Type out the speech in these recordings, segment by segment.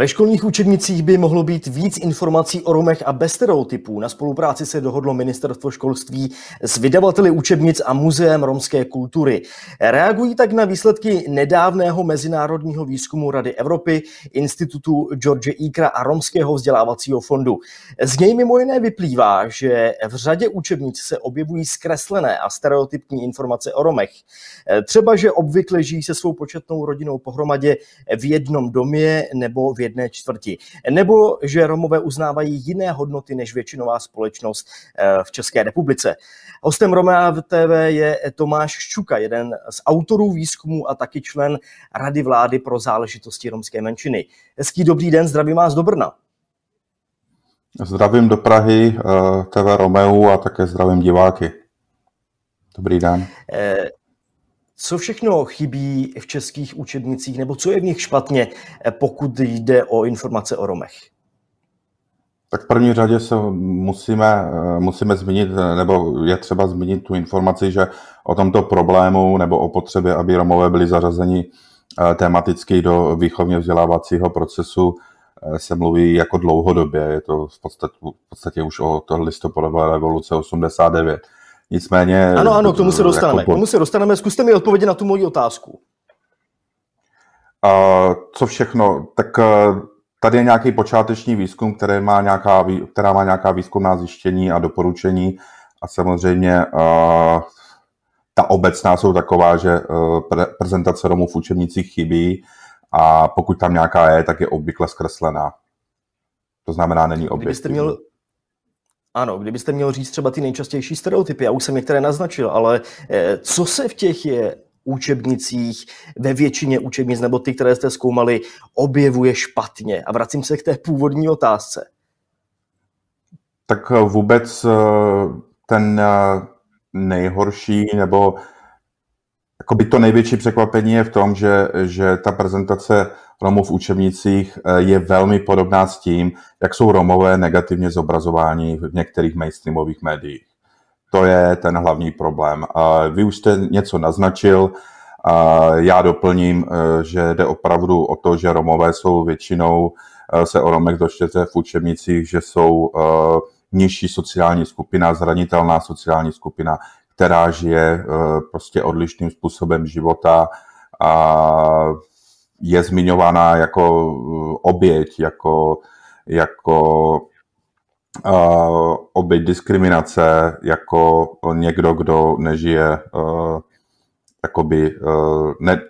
Ve školních učebnicích by mohlo být víc informací o Romech a bez stereotypů. Na spolupráci se dohodlo ministerstvo školství s vydavateli učebnic a muzeem romské kultury. Reagují tak na výsledky nedávného mezinárodního výzkumu Rady Evropy, Institutu George Ikra a Romského vzdělávacího fondu. Z něj mimo jiné vyplývá, že v řadě učebnic se objevují zkreslené a stereotypní informace o Romech. Třeba, že obvykle žijí se svou početnou rodinou pohromadě v jednom domě nebo v jedné čtvrti. Nebo že Romové uznávají jiné hodnoty než většinová společnost eh, v České republice. Hostem Romea v TV je Tomáš Ščuka, jeden z autorů výzkumu a taky člen Rady vlády pro záležitosti romské menšiny. Hezký dobrý den, zdravím vás do Brna. Zdravím do Prahy, eh, TV Romeu a také zdravím diváky. Dobrý den. Eh, co všechno chybí v českých učebnicích, nebo co je v nich špatně, eh, pokud jde o informace o Romech? Tak v první řadě se musíme, eh, musíme zmínit, eh, nebo je třeba zmínit tu informaci, že o tomto problému nebo o potřebě, aby Romové byli zařazeni tematicky do výchovně vzdělávacího procesu, se mluví jako dlouhodobě. Je to v podstatě, v podstatě už o to listopadové revoluce 89. Nicméně... Ano, ano, k tomu se dostaneme. Jako... K tomu se dostaneme. Zkuste mi odpovědět na tu moji otázku. Uh, co všechno? Tak uh, tady je nějaký počáteční výzkum, který má nějaká, která má nějaká výzkumná zjištění a doporučení a samozřejmě uh, ta obecná jsou taková, že pre- prezentace Romů v učebnicích chybí a pokud tam nějaká je, tak je obvykle zkreslená. To znamená, není objektivní. Kdybyste měl, ano, kdybyste měl říct třeba ty nejčastější stereotypy, já už jsem některé naznačil, ale eh, co se v těch je učebnicích, ve většině učebnic, nebo ty, které jste zkoumali, objevuje špatně? A vracím se k té původní otázce. Tak eh, vůbec eh, ten nejhorší, nebo jakoby to největší překvapení je v tom, že, že ta prezentace Romů v učebnicích eh, je velmi podobná s tím, jak jsou Romové negativně zobrazováni v některých mainstreamových médiích. To je ten hlavní problém. Vy už jste něco naznačil, já doplním, eh, že jde opravdu o to, že Romové jsou většinou, eh, se o Romech dočtete v učebnicích, že jsou nižší sociální skupina, zranitelná sociální skupina, která žije prostě odlišným způsobem života a je zmiňovaná jako uh, oběť, jako, jako uh, oběť diskriminace, jako někdo, kdo nežije jakoby, ne,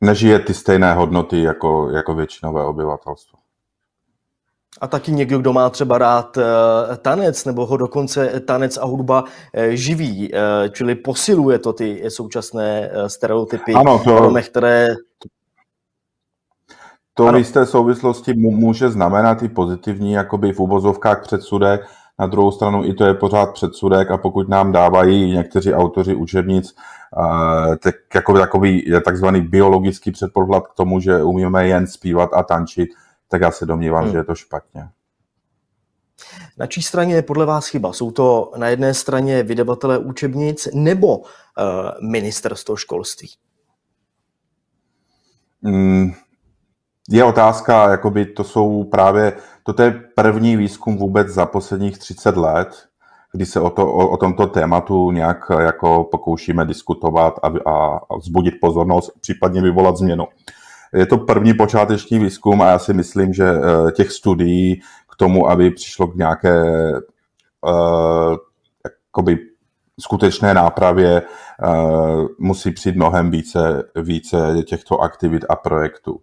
nežije ty stejné hodnoty jako, jako většinové obyvatelstvo. A taky někdo, kdo má třeba rád uh, tanec, nebo ho dokonce tanec a hudba uh, živí, uh, čili posiluje to ty současné stereotypy, ano, to, které to ano. v jisté souvislosti může znamenat i pozitivní, jakoby v uvozovkách předsudek, na druhou stranu i to je pořád předsudek a pokud nám dávají někteří autoři učebnic tak jako takový takzvaný biologický předpoklad k tomu, že umíme jen zpívat a tančit, tak já se domnívám, hmm. že je to špatně. Na čí straně je podle vás chyba? Jsou to na jedné straně vydavatelé učebnic nebo uh, ministerstvo školství? Hmm, je otázka, jakoby to jsou právě, toto je první výzkum vůbec za posledních 30 let, kdy se o, to, o, o tomto tématu nějak jako pokoušíme diskutovat a, a, a vzbudit pozornost, případně vyvolat změnu. Je to první počáteční výzkum a já si myslím, že eh, těch studií k tomu, aby přišlo k nějaké uh, jakoby skutečné nápravě, uh, musí přijít mnohem více, více těchto aktivit a projektů.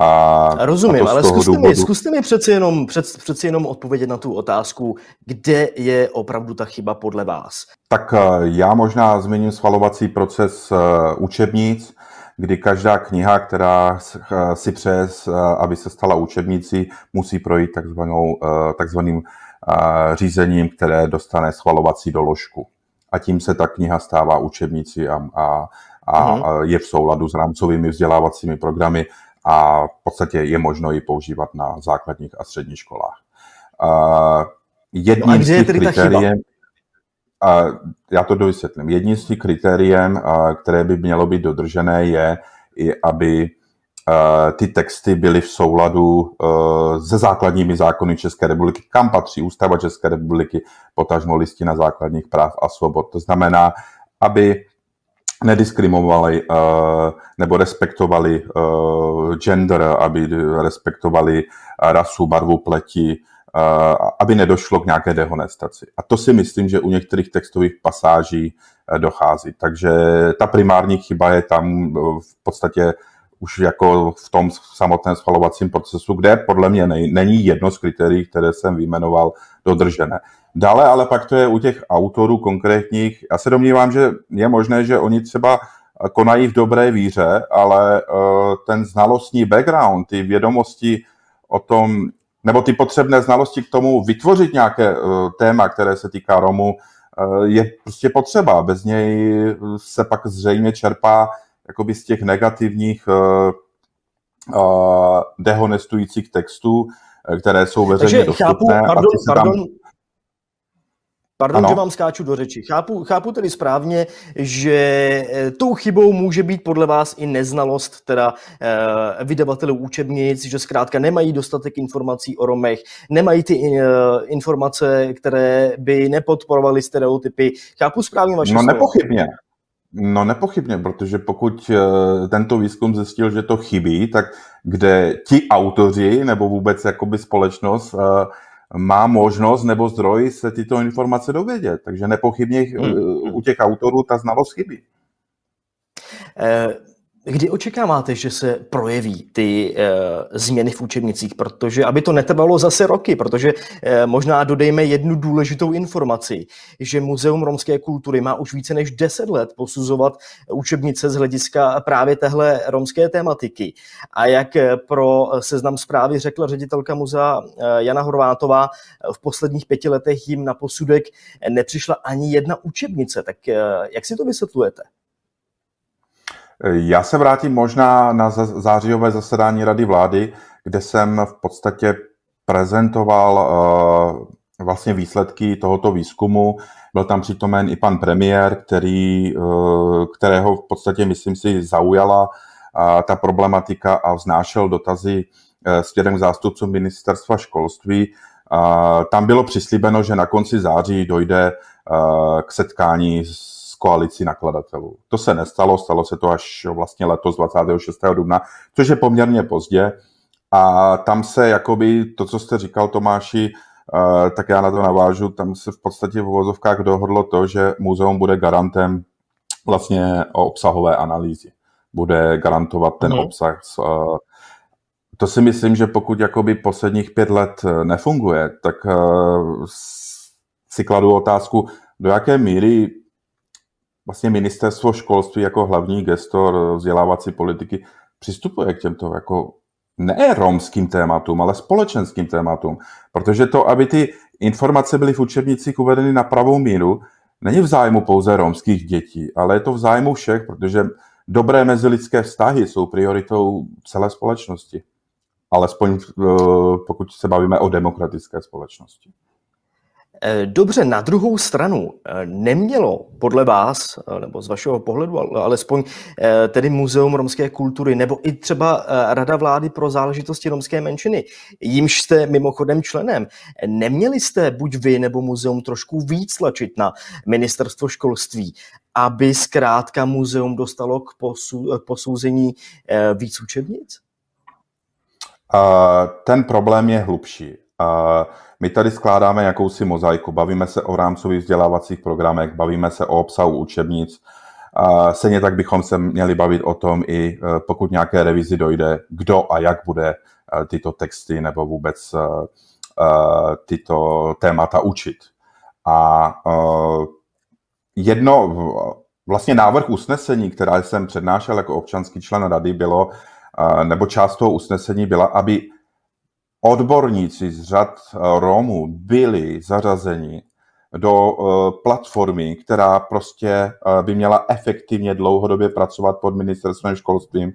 A, Rozumím, a ale zkuste, důvodu... mi, zkuste mi přeci jenom, před, přeci jenom odpovědět na tu otázku, kde je opravdu ta chyba podle vás. Tak eh, já možná zmíním schvalovací proces eh, učebnic, kdy každá kniha, která eh, si přeje, aby se stala učebnicí, musí projít takzvanou, takzvaným řízením, které dostane schvalovací doložku. A tím se ta kniha stává učebnicí a, a, a uh-huh. je v souladu s rámcovými vzdělávacími programy a v podstatě je možno ji používat na základních a středních školách. Jedním no a kde je tedy kritériem, a já to dovysvětlím. Jedním z těch kritériem, které by mělo být dodržené, je, aby ty texty byly v souladu se základními zákony České republiky, kam patří Ústava České republiky, potažmo listina základních práv a svobod. To znamená, aby nediskriminovali nebo respektovali gender, aby respektovali rasu, barvu pleti, aby nedošlo k nějaké dehonestaci. A to si myslím, že u některých textových pasáží dochází. Takže ta primární chyba je tam v podstatě už jako v tom samotném schvalovacím procesu, kde podle mě není jedno z kritérií, které jsem vyjmenoval, dodržené. Dále ale pak to je u těch autorů konkrétních. Já se domnívám, že je možné, že oni třeba konají v dobré víře, ale eh, ten znalostní background, ty vědomosti o tom, nebo ty potřebné znalosti k tomu vytvořit nějaké eh, téma, které se týká Romu, eh, je prostě potřeba. Bez něj se pak zřejmě čerpá jakoby z těch negativních dehonestujících textů, které jsou veřejně Takže dostupné. Chápu, pardon, a ty se tam... pardon, ano. že vám skáču do řeči. Chápu, chápu tedy správně, že eh, tou chybou může být podle vás i neznalost teda eh, vydavatelů učebnic, že zkrátka nemají dostatek informací o Romech, nemají ty eh, informace, které by nepodporovaly stereotypy. Chápu správně vaše No slovo. nepochybně. No nepochybně, protože pokud tento výzkum zjistil, že to chybí, tak kde ti autoři nebo vůbec jakoby společnost eh, má možnost nebo zdroj se tyto informace dovědět. Takže nepochybně hmm. u těch autorů ta znalost chybí. Eh, Kdy očekáváte, že se projeví ty e, změny v učebnicích? Protože, aby to netrvalo zase roky, protože e, možná dodejme jednu důležitou informaci, že Muzeum romské kultury má už více než 10 let posuzovat učebnice z hlediska právě téhle romské tematiky. A jak pro seznam zprávy řekla ředitelka muzea Jana Horvátová, v posledních pěti letech jim na posudek nepřišla ani jedna učebnice. Tak e, jak si to vysvětlujete? Já se vrátím možná na zářijové zasedání Rady vlády, kde jsem v podstatě prezentoval uh, vlastně výsledky tohoto výzkumu. Byl tam přítomen i pan premiér, který, uh, kterého v podstatě, myslím si, zaujala uh, ta problematika a vznášel dotazy směrem k zástupcům ministerstva školství. Tam bylo přislíbeno, že na konci září dojde k setkání s koalici nakladatelů. To se nestalo, stalo se to až vlastně letos 26. dubna, což je poměrně pozdě. A tam se jakoby to, co jste říkal Tomáši, eh, tak já na to navážu, tam se v podstatě v uvozovkách dohodlo to, že muzeum bude garantem vlastně o obsahové analýzy. Bude garantovat ten mm. obsah. Eh, to si myslím, že pokud jakoby posledních pět let eh, nefunguje, tak si kladu otázku, do jaké míry vlastně ministerstvo školství jako hlavní gestor vzdělávací politiky přistupuje k těmto jako ne romským tématům, ale společenským tématům. Protože to, aby ty informace byly v učebnicích uvedeny na pravou míru, není v zájmu pouze romských dětí, ale je to v zájmu všech, protože dobré mezilidské vztahy jsou prioritou celé společnosti. Alespoň eh, pokud se bavíme o demokratické společnosti. Eh, dobře, na druhou stranu eh, nemělo podle vás, eh, nebo z vašeho pohledu, alespoň tedy Muzeum romské kultury, nebo i třeba Rada vlády pro záležitosti romské menšiny, jimž jste mimochodem členem, neměli jste buď vy nebo muzeum trošku víc tlačit na ministerstvo školství, aby zkrátka muzeum dostalo k, posouzení víc učebnic? Ten problém je hlubší. My tady skládáme jakousi mozaiku, bavíme se o rámcových vzdělávacích programech, bavíme se o obsahu učebnic. Stejně tak bychom se měli bavit o tom i e, pokud nějaké revizi dojde, kdo a jak bude e, tyto texty nebo vůbec e, tyto témata učit. A jedno, vlastně návrh usnesení, která jsem přednášel jako občanský člen rady, bylo, nebo část toho usnesení byla, aby odborníci z řad eh, Romů byli zařazeni do eh, platformy, která prostě eh, by měla efektivně dlouhodobě pracovat pod ministerstvem školstvím,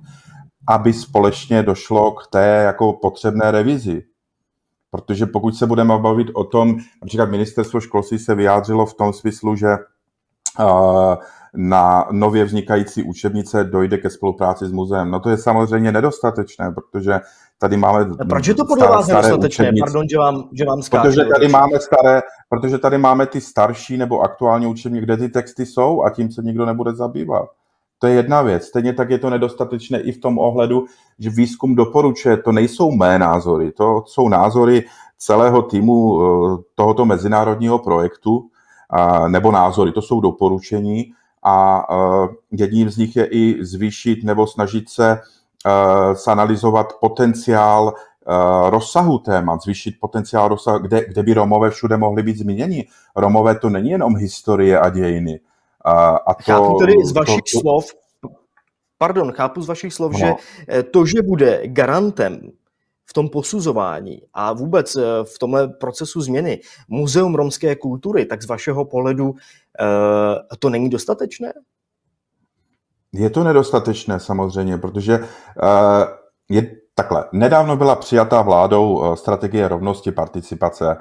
aby společně došlo k té jako potřebné revizi. Protože pokud se budeme bavit o tom, například ministerstvo školství se vyjádřilo v tom smyslu, že na nově vznikající učebnice dojde ke spolupráci s muzeem. No to je samozřejmě nedostatečné, protože tady máme... A proč je to podle vás nedostatečné? Pardon, že vám, že vám skáču, protože tady máme staré, protože tady máme ty starší nebo aktuální učebnice, kde ty texty jsou a tím se nikdo nebude zabývat. To je jedna věc. Stejně tak je to nedostatečné i v tom ohledu, že výzkum doporučuje, to nejsou mé názory, to jsou názory celého týmu eh, tohoto mezinárodního projektu, nebo názory, to jsou doporučení a eh, jedním z nich je i zvýšit nebo snažit se sanalizovat eh, potenciál rozsahu témat, zvýšit potenciál rozsahu, kde, kde by Romové všude mohli být zmíněni. Romové to není jenom historie a dějiny. A, a to, chápu tedy z vašich to, to, slov, pardon, chápu z vašich slov, no. že eh, to, že bude garantem v tom posuzování a vůbec eh, v tomhle procesu změny Muzeum romské kultury, tak z vašeho pohledu eh, to není dostatečné? Je to nedostatečné samozřejmě, protože je takhle. Nedávno byla přijatá vládou strategie rovnosti participace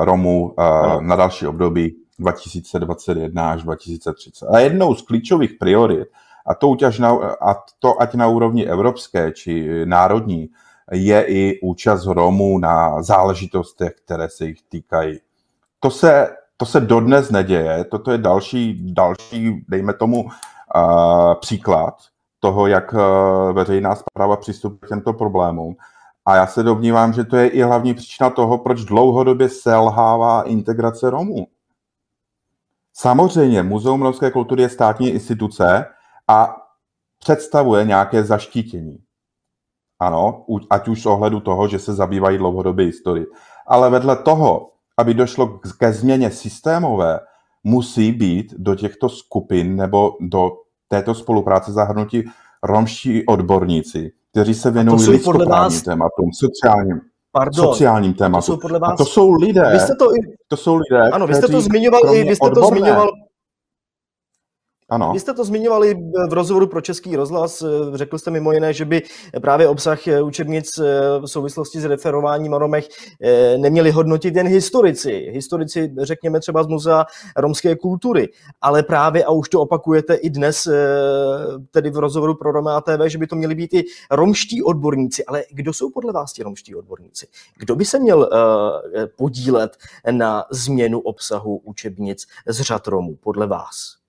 Romů na další období 2021 až 2030. A jednou z klíčových priorit, a to, ať na, a to ať na úrovni evropské či národní, je i účast Romů na záležitostech, které se jich týkají. To se, to se dodnes neděje, toto je další, další dejme tomu, příklad toho, jak uh, veřejná zpráva přistupuje k těmto problémům. A já se domnívám, že to je i hlavní příčina toho, proč dlouhodobě selhává integrace Romů. Samozřejmě, Muzeum romské kultury je státní instituce a představuje nějaké zaštítění. Ano, ať už z ohledu toho, že se zabývají dlouhodobě historii. Ale vedle toho, aby došlo ke změně systémové, musí být do těchto skupin nebo do této spolupráce zahrnutí romští odborníci, kteří se věnují lidskoprávním tématům, sociálním, Pardon, sociálním tématu. To jsou podle vás... A to jsou lidé. Vy jste to, i... to jsou lidé, Ano, vy jste to zmiňoval i, vy jste odborné, to zmiňoval ano. Vy jste to zmiňovali v rozhovoru pro Český rozhlas. Řekl jste mimo jiné, že by právě obsah učebnic v souvislosti s referováním o Romech eh, neměli hodnotit jen historici. Historici, řekněme třeba z Muzea romské kultury. Ale právě, a už to opakujete i dnes, eh, tedy v rozhovoru pro Roma TV, že by to měli být i romští odborníci. Ale kdo jsou podle vás ti romští odborníci? Kdo by se měl eh, podílet na změnu obsahu učebnic z řad Romů podle vás?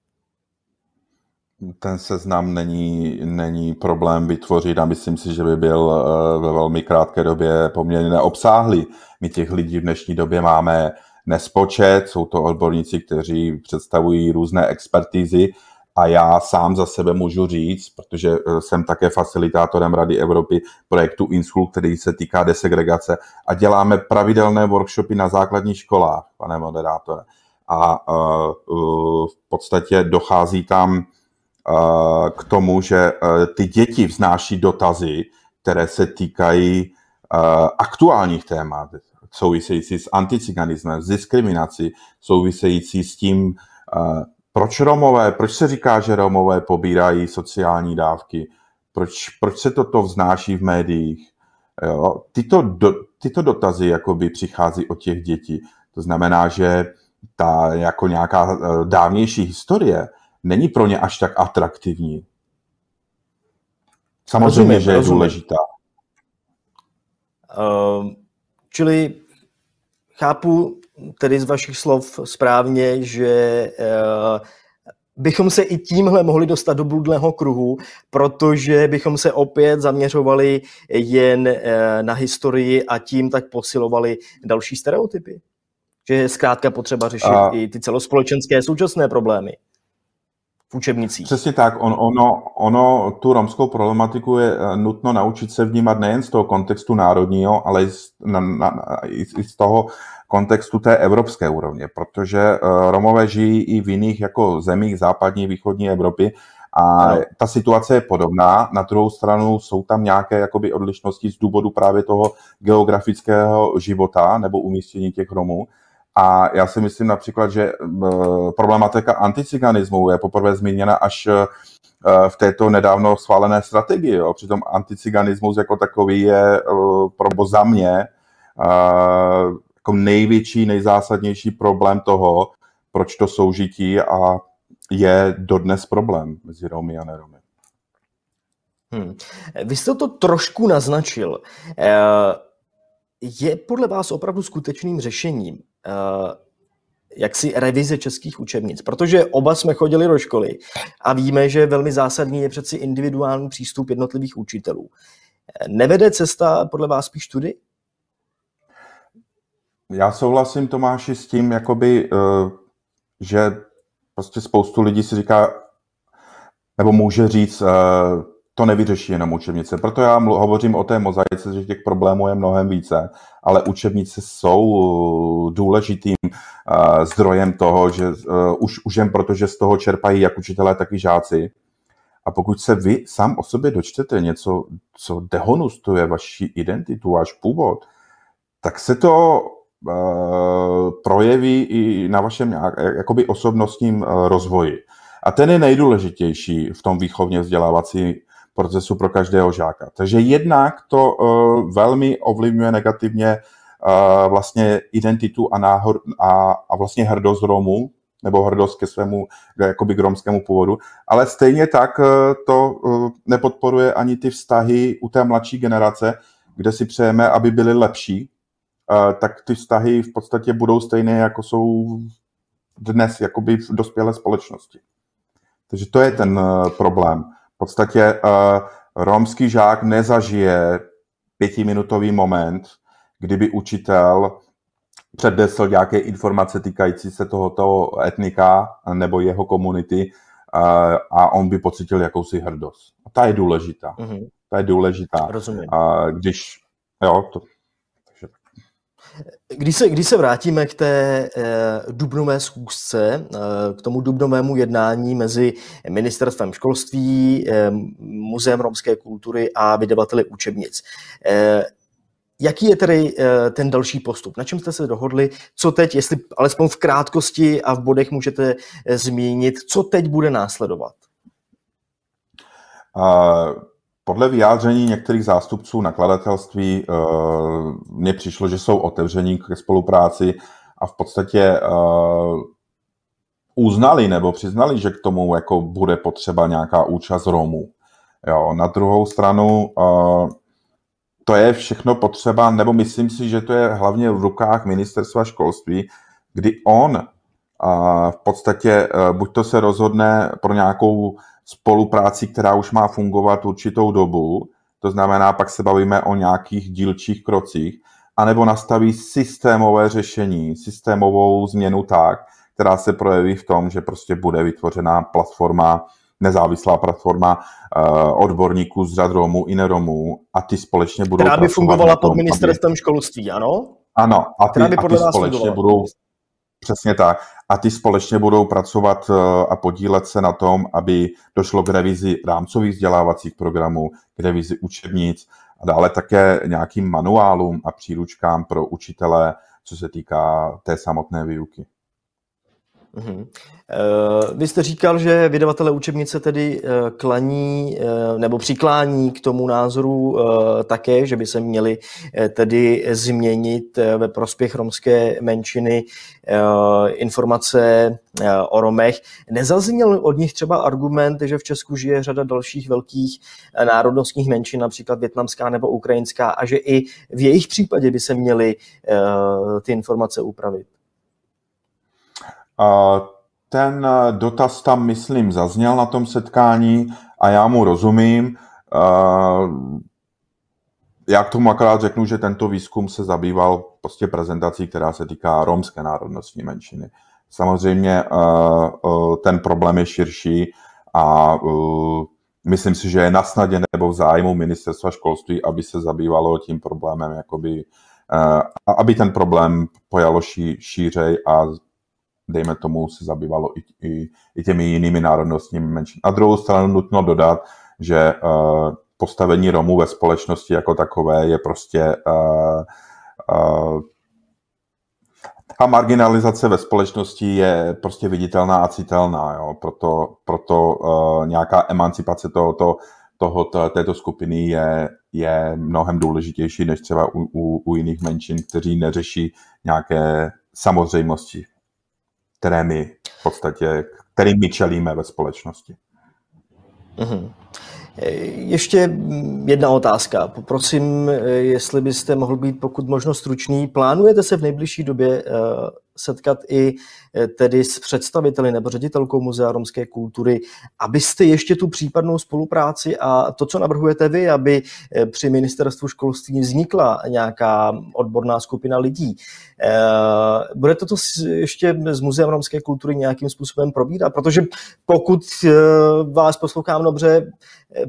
Ten seznam není, není problém vytvořit a myslím si, že by byl eh, ve velmi krátké době poměrně neobsáhlý. My těch lidí v dnešní době máme nespočet, jsou to odborníci, kteří představují různé expertízy a já sám za sebe můžu říct, protože eh, jsem také facilitátorem Rady Evropy projektu Insul, který se týká desegregace a děláme pravidelné workshopy na základních školách, pane moderátore. A uh, uh, v podstatě dochází tam k tomu, že ty děti vznáší dotazy, které se týkají aktuálních témat, související s anticiganismem, s diskriminací, související s tím, proč Romové, proč se říká, že Romové pobírají sociální dávky, proč, proč se toto vznáší v médiích. Jo? Tyto, do, tyto dotazy jakoby přichází od těch dětí. To znamená, že ta jako nějaká e, dávnější historie není pro ně až tak atraktivní. Samozřejmě, rozumím, že je rozumím. důležitá. Uh, čili chápu tedy z vašich slov správně, že uh, bychom se i tímhle mohli dostat do bludného kruhu, protože bychom se opět zaměřovali jen uh, na historii a tím tak posilovali další stereotypy. Že je zkrátka potřeba řešit a... i ty celospolečenské současné problémy v učebnicích. Přesně tak. On, ono, ono tu romskou problematiku je eh, nutno naučit se vnímat nejen z toho kontextu národního, ale i z, na, na, i z toho kontextu té evropské úrovně, protože uh, Romové žijí i v jiných jako zemích západní, východní Evropy a no. ta situace je podobná. Na druhou stranu jsou tam nějaké jakoby odlišnosti z důvodu právě toho geografického života nebo umístění těch Romů. A já si myslím například, že problematika anticiganismu je poprvé zmíněna až e, v této nedávno schválené strategii. Jo. Přitom anticiganismus jako takový je e, pro za mě jako největší, nejzásadnější problém toho, proč to soužití a je dodnes problém mezi Romy a neromy. Hmm. Vy jste to trošku naznačil. Eh, je podle vás opravdu skutečným řešením eh, jaksi revize českých učebnic, protože oba jsme chodili do školy a víme, že velmi zásadní je přeci individuální přístup jednotlivých učitelů. Nevede cesta podle vás spíš tudy? Já souhlasím, Tomáši, s tím, jakoby, eh, že prostě spoustu lidí si říká, nebo může říct, eh, to nevyřeší jenom učebnice. Proto já hovořím o té mozaice, že těch problémů je mnohem více, ale učebnice jsou důležitým uh, zdrojem toho, že uh, už, už jen proto, že z toho čerpají jak učitelé, tak i žáci. A pokud se vy sám o sobě dočtete něco, co dehonustuje vaši identitu, váš původ, tak se to uh, projeví i na vašem jakoby osobnostním rozvoji. A ten je nejdůležitější v tom výchovně vzdělávací procesu pro každého žáka. Takže jednak to uh, velmi ovlivňuje negativně uh, vlastně identitu a, náhor, a, a vlastně hrdost Romů, nebo hrdost ke svému jakoby k romskému původu, ale stejně tak uh, to nepodporuje ani ty vztahy u té mladší generace, kde si přejeme, aby byly lepší, tak ty vztahy v podstatě budou stejné, jako jsou dnes jakoby v dospělé společnosti. Takže to je ten problém. V podstatě uh, romský žák nezažije pětiminutový moment, kdyby učitel přednesl nějaké informace týkající se tohoto etnika nebo jeho komunity uh, a on by pocítil jakousi hrdost. A ta je důležitá. Mm-hmm. Ta je důležitá. Rozumím. Uh, když, jo, to, když se, když se vrátíme k té eh, dubnové schůzce, eh, k tomu dubnovému jednání mezi ministerstvem školství, eh, Muzeem romské kultury a vydavateli učebnic. Eh, jaký je tedy eh, ten další postup? Na čem jste se dohodli? Co teď, jestli alespoň v krátkosti a v bodech můžete eh, zmínit, co teď bude následovat? Uh... Podle vyjádření některých zástupců nakladatelství uh, mně přišlo, že jsou otevření ke spolupráci a v podstatě uh, uznali nebo přiznali, že k tomu jako bude potřeba nějaká účast Romů. Jo, na druhou stranu uh, to je všechno potřeba, nebo myslím si, že to je hlavně v rukách ministerstva školství, kdy on v podstatě buď to se rozhodne pro nějakou spolupráci, která už má fungovat určitou dobu, to znamená, pak se bavíme o nějakých dílčích krocích, anebo nastaví systémové řešení, systémovou změnu tak, která se projeví v tom, že prostě bude vytvořená platforma, nezávislá platforma uh, odborníků z řad Romů i neromů a ty společně budou Která by fungovala pod ministerstvem aby... školství, ano? Ano, a ty, by podle a ty společně fungovala. budou Přesně tak. A ty společně budou pracovat eh, a podílet se na tom, aby došlo k revizi rámcových vzdělávacích programů, k revizi učebnic a dále také nějakým manuálům a příručkám pro učitele, co se týká té samotné výuky. Mm-hmm. Vy jste říkal, že vydavatele učebnice tedy eh, klaní eh, nebo přiklání k tomu názoru také, že by se měli tedy změnit ve prospěch romské menšiny informace o Romech. Nezazněl od nich třeba argument, že v Česku žije řada dalších velkých národnostních menšin, například větnamská nebo ukrajinská, a že i v jejich případě by se měly ty informace upravit? Ten eh, dotaz tam, myslím, zazněl na tom setkání a já mu rozumím. Já k tomu akorát řeknu, že tento výzkum se zabýval prostě prezentací, která se týká romské národnostní menšiny. Samozřejmě eh, eh, ten problém je širší a myslím si, že je na snadě nebo v zájmu ministerstva školství, aby se zabývalo tím problémem, jakoby, aby ten problém pojalo ší, šířej a dejme tomu, se zabývalo i, i, i těmi jinými národnostními menšinami. Na druhou stranu nutno dodat, že uh, postavení Romů ve společnosti jako takové je prostě uh, uh, ta marginalizace ve společnosti je prostě viditelná a citelná, jo? proto, proto uh, nějaká emancipace tohoto, tohoto, této skupiny je, je mnohem důležitější než třeba u, u, u jiných menšin, kteří neřeší nějaké samozřejmosti které my podstatě, kterým my čelíme ve společnosti. Mm-hmm. Ještě jedna otázka. Poprosím, jestli byste mohl být pokud možno stručný. Plánujete se v nejbližší době eh, setkat i eh, tedy s představiteli nebo ředitelkou Muzea romské kultury, abyste ještě tu případnou spolupráci a to, co navrhujete vy, aby eh, při ministerstvu školství vznikla nějaká odborná skupina lidí. Budete to ještě s Muzeem romské kultury nějakým způsobem probírat? Protože pokud vás poslouchám dobře,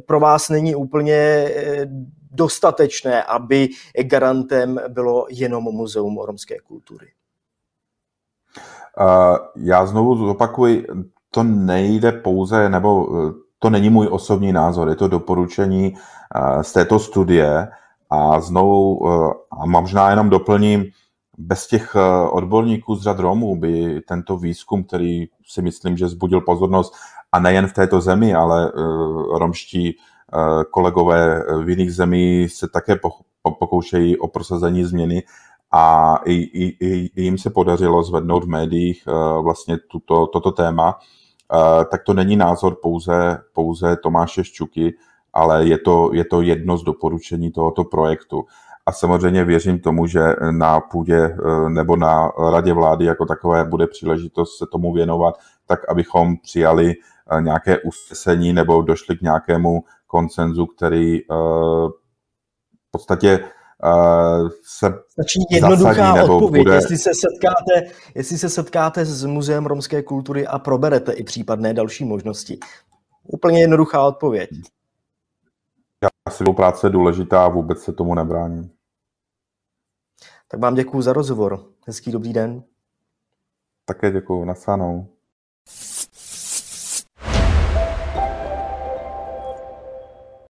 pro vás není úplně eh, dostatečné, aby garantem bylo jenom Muzeum romské kultury. Já znovu zopakuji, to nejde pouze, nebo eh, to není můj osobní názor, je to doporučení eh, z této studie. A znovu, a možná jenom doplním, bez těch odborníků z řad Romů by tento výzkum, který si myslím, že zbudil pozornost a nejen v této zemi, ale romští kolegové v jiných zemí se také pokoušejí o prosazení změny a i, i, i jim se podařilo zvednout v médiích uh, vlastně tuto, toto téma, uh, tak to není názor pouze, pouze Tomáše Ščuky, ale je to, je to jedno z doporučení tohoto projektu. A samozřejmě věřím tomu, že na půdě nebo na radě vlády jako takové bude příležitost se tomu věnovat, tak abychom přijali Eh, nějaké usnesení nebo došli k nějakému koncenzu, který eh, v podstatě eh, se Stačí jednoduchá nebo odpověď, bude... jestli, se setkáte, jestli se setkáte s Muzeem romské kultury a proberete i případné další možnosti. Úplně jednoduchá odpověď. Já si práce je důležitá a vůbec se tomu nebráním. Tak vám děkuji za rozhovor. Hezký dobrý den. Také děkuji. Nasanou.